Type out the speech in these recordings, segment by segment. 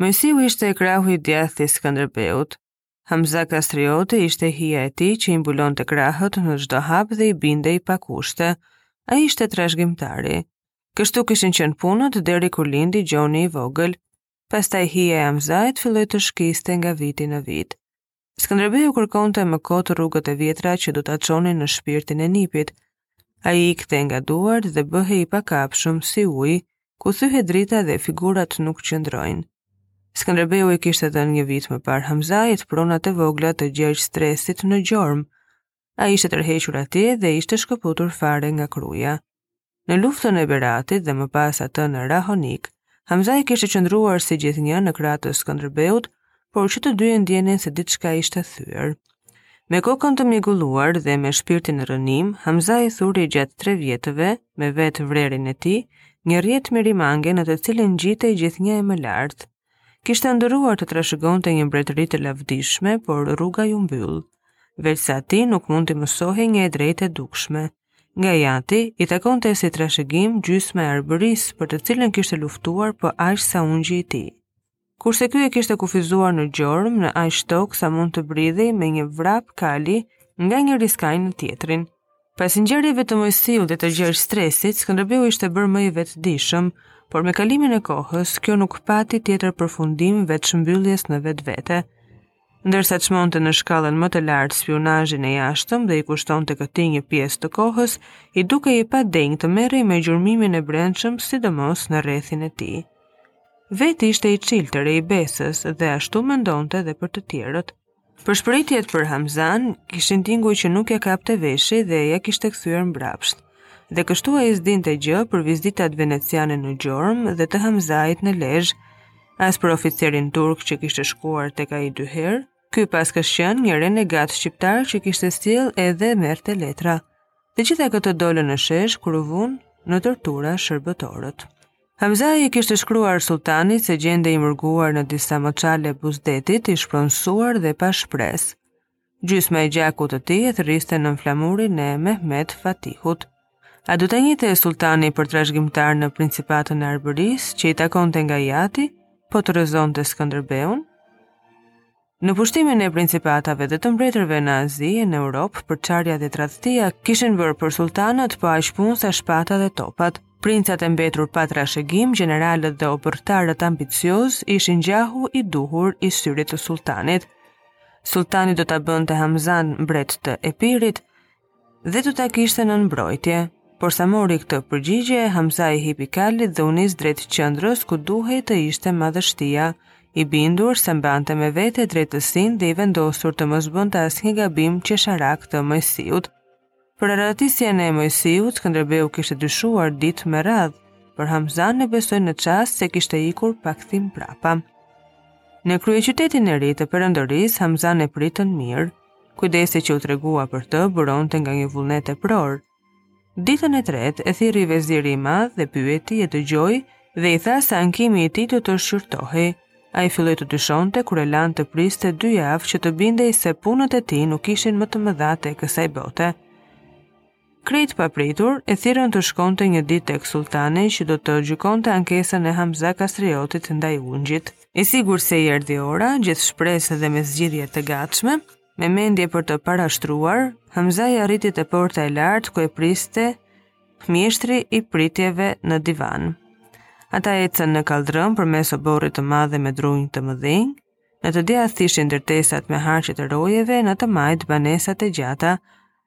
Moisiu ishte krahu i djathtë i Skënderbeut. Hamza Kastrioti ishte hija e tij që i mbulonte krahët në çdo hap dhe i bindej pa kushte. Ai ishte trashëgimtari. Kështu kishin qenë punët deri kur lindi Gjoni i vogël. Pastaj hija e Hamzait filloi të shkiste nga viti në vit. Skënderbeu kërkonte më kot rrugët e vjetra që do ta çonin në shpirtin e nipit. Ai ikte nga duart dhe bëhej i pakapshëm si uji, ku thyhet drita dhe figurat nuk qëndrojnë. Skënderbeu i kishte dhënë një vit më parë Hamzajit pronat e vogla të Gjergj Stresit në Gjormë, Ai ishte tërhequr atje dhe ishte shkëputur fare nga Kruja. Në luftën e Beratit dhe më pas atë në Rahonik, Hamzai kishte qëndruar si gjithnjë në krah të Skënderbeut, por që të dy e ndienin se diçka ishte thyer. Me kokën të mjegulluar dhe me shpirtin në rrënim, Hamzai thuri gjatë tre vjetëve, me vetë vrerin e tij, një rrjet mirimange në të cilin ngjitej gjithnjë e më lartë. Kishte ëndërruar të trashëgonte një mbretëri të lavdishme, por rruga iu mbyll. Veçse atij nuk mund t'i mohohej një e drejtë e dukshme. Nga i ati, i takonte si trashëgim gjysma e Arbërisë për të cilën kishte luftuar po aq sa ungji i tij. Kurse ky e kishte kufizuar në Gjormë, në aq tokë sa mund të bridhej me një vrap kali nga njëri skaj në tjetrin. Pas ngjarjeve të Moisiut dhe të Gjergj Stresit, Skënderbeu ishte bërë më i vetëdijshëm, por me kalimin e kohës, kjo nuk pati tjetër përfundim veç mbylljes në vetvete. Ndërsa çmonte në shkallën më të lartë spiunazhin e jashtëm dhe i kushtonte këtij një pjesë të kohës, i dukej e padenjë të merrej me gjurmimin e brendshëm, sidomos në rrethin e tij. Vetë ishte i çiltër e i besës dhe ashtu mendonte edhe për të tjerët. Pëshpëritjet për Hamzan kishin tinguj që nuk ia kapte veshi dhe i kishte kthyer mbrapsht. Dhe kështu ai s'dinte gjë për vizitat veneciane në Gjorm dhe të Hamzait në Lezhë, as për oficerin turk që kishte shkuar tek ai dy herë. Ky paskësh qenë një renegat shqiptar që sillte edhe merrte letra. Të gjitha këto dolën në shesh kur u vunë në tortura shërbëtorët. Hamzai i kishte shkruar sultanit se gjendej i mërguar në disa moçale buzë detit, i shpronsuar dhe pa shpresë. Gjysma e gjakut të tij e thërriste nën flamurin e Mehmet Fatihut. A do ta njihte sultani për trashëgimtar në principatën e Arbërisë që i takonte nga i ati, po të rrëzonte Skënderbeun? Në pushtimin e principatave dhe të mbretërive në Azi e në Europë, përçarja dhe tradhtia kishin bërë për sultanët po aq punë sa shpata dhe topat. Princat e mbetur pa trashëgim, gjeneralët dhe oborrtarët ambiciozë ishin gjahu i duhur i syrit të sultanit. Sultani do ta bënte Hamzan mbret të Epirit, dhe do ta kishte nën mbrojtje. Porsa mori këtë përgjigje, Hamza i hipi kalit dhe u nis drejt qendrës ku duhej të ishte madhështia, i bindur se mbante me vete drejtësinë dhe i vendosur të mos bënte asnjë gabim qesharak të Mojsiut. Për arratisjen e Mojsiut, Skënderbeu kishte dyshuar ditë me radhë, për Hamzan e besoi në çast se kishte ikur pa kthim prapa. Në kryeqytetin e ri të perandorisë, Hamzan e pritën mirë, Kujdesi që u tregua për të buronte nga një vullnet epror. Ditën e tretë e thirri veziri i madh e pyeti e dëgjoi dhe i tha se ankimi i tij do të shqyrtohej. Ai filloi të dyshonte kur e lanë të priste dy javë që të bindej se punët e tij nuk ishin më të mëdhatë e kësaj bote. Krejt papritur, e thirrën të shkonte një ditë tek sulltani që do të gjykonte ankesën e Hamza Kastriotit ndaj ungjit. I sigur se i erdhi ora, gjithë shpresë dhe me zgjidhje të gatshme në mendje për të parashtruar, Hamzai arriti te porta e lartë ku e priste mjeshtri i pritjeve në divan. Ata ecën në kalldrëm përmes oborrit të madh me drunjë të mëdhenj, në të djathtë ishin ndërtesat me harqet e rojeve, në të majtë banesat e gjata,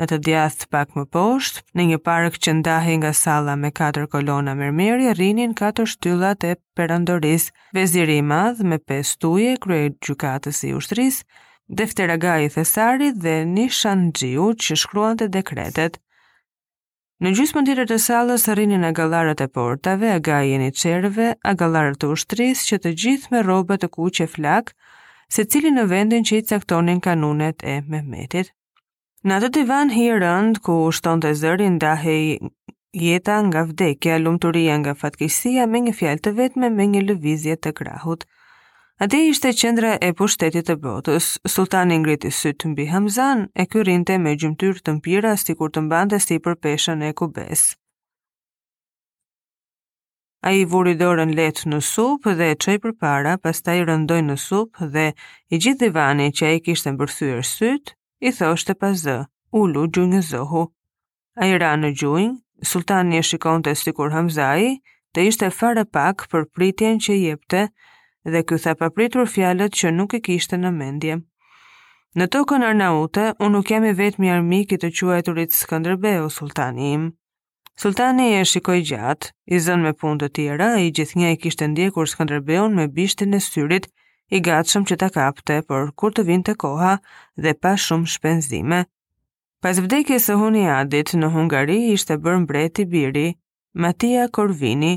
Në të djathtë pak më poshtë, në një park që ndahej nga salla me katër kolona mermeri, rrinin katër shtyllat e perandorisë, veziri i madh me pesë tuje, kryegjykatësi i ushtrisë, defteragai i thesarit dhe nishanxhiu që shkruante dekretet. Në gjysmën tjetër të sallës rrinin agallarët e portave, agai i jeniçerëve, agallarët e ushtrisë që të gjithë me rroba të kuqe flakë, secili në vendin që i caktonin kanunet e Mehmetit. Në atë divan hijerëndë ku ushtonte zëri ndahej jeta nga vdekja, lumturia nga fatkeqësia me një fjalë të vetme me një lëvizje të krahut. Aty ishte qendra e pushtetit të botës. Sulltani ngriti sytë mbi Hamzan e ky rrinte me gjymtyrë të mpira sikur të mbante sipër peshën e kubesë. Ai i vuri dorën lehtë në sup dhe e çoi përpara, pastaj i rëndoi në sup dhe i gjithë divani që ia kishte mbërthyer sytë, i thoshte pa zë, ulu gjunjëzohu. Ai ra në gjunjë, sulltani e shikonte sikur Hamzai, të ishte fare pak për pritjen që jepte dhe ky tha papritur fjalët që nuk i kishte në mendje. Në tokën Arnaute, unë nuk jam i vetmi armik i të quajturit Skënderbeu, sulltani im. Sulltani e shikoi gjatë, i zënë me punë të tjera, ai gjithnjë e kishte ndjekur Skënderbeun me bishtin e syrit, i gatshëm që ta kapte, por kur të vinte koha dhe pa shumë shpenzime. Pas vdekjes së Huniadit në Hungari ishte bërë mbret i biri, Matia Korvini.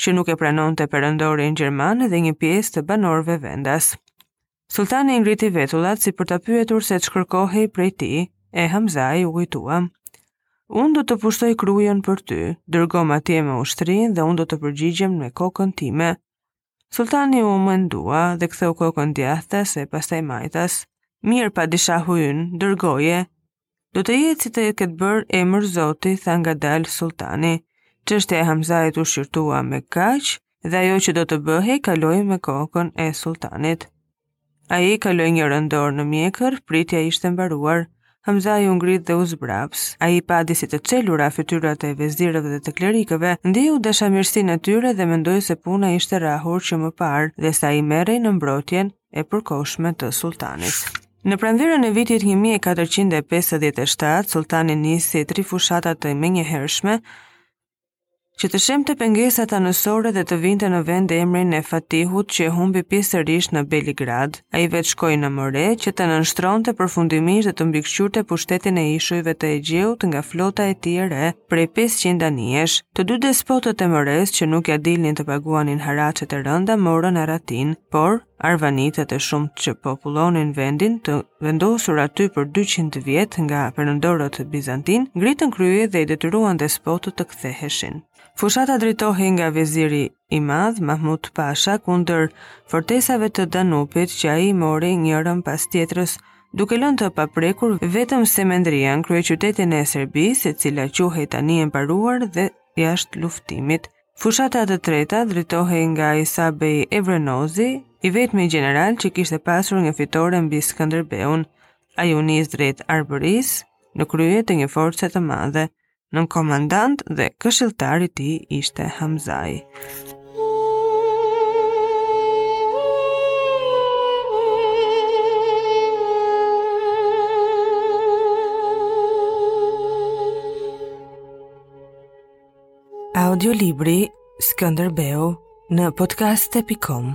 që nuk e pranonte perandorin gjerman dhe një pjesë të banorëve vendas. Sultani i ngriti vetullat si për ta pyetur se ç'kërkohej prej tij, e Hamzai u kujtua. Unë do të pushtoj Krujën për ty, dërgomë atje me ushtrinë dhe unë do të përgjigjem me kokën time. Sultani u mendua dhe ktheu kokën djathtas e pastaj majtas. Mirë, padishahu ynë, dërgoje, Do të jetë si të ketë bërë emër zoti, tha ngadalë sultani. Çështja e Hamzait u shqyrtua me kaq, dhe ajo që do të bëhej, kaloi në kokën e sultanit. Ai kaloi njërën dorë në mjekër, pritja ishte mbaruar. Hamzai u ngrit dhe u zbraps. Ai i pa disi të çelura fytyrat e vezirëve dhe të klerikëve, ndjeu dashamirësinë e tyre dhe mendoi se puna ishte rrahur që më parë dhe se ai merrej në mbrojtjen e përkohshme të sultanit. Në pranverën e vitit 1457, sultani nisi tri fushata të menjëhershme që të shembte pengesat anësore dhe të vinte në vend emrin e Fatihut që e humbi pjesërisht në Beligrad. Ai vetë shkoi në More që të nënshtronte përfundimisht dhe të mbikëqyrte pushtimin e ishujve të Egjeut nga flota e tij e re. prej pesëqind anijesh. Të dy despotët e Moresë që nuk ia dilnin të paguanin haraçet e rënda morën arratinë, por arvanitët e shumtë që popullonin vendin të vendosur aty për 200 vjet nga perandorët bizantinë, ngritën krye dhe i detyruan despotët të ktheheshin. Fushata drejtohej nga veziri i madh Mahmud Pasha kundër fortesave të Danubit që ai mori njërën pas tjetrës, duke lënë të paprekur vetëm Semendrian, kryeqytetin e Serbisë, e cila quhej tani e mbaruar dhe jashtë luftimit. Fushata e tretë drejtohej nga Isa Bej Evrenozi, i vetmi gjeneral që kishte pasur një fitore mbi Skënderbeun. Ai u nis drejt Arbërisë në krye të një force të madhe. Nënkomandant dhe këshilltar i tij ishte Hamzai. Audiolibri Skënderbeu në podcast.com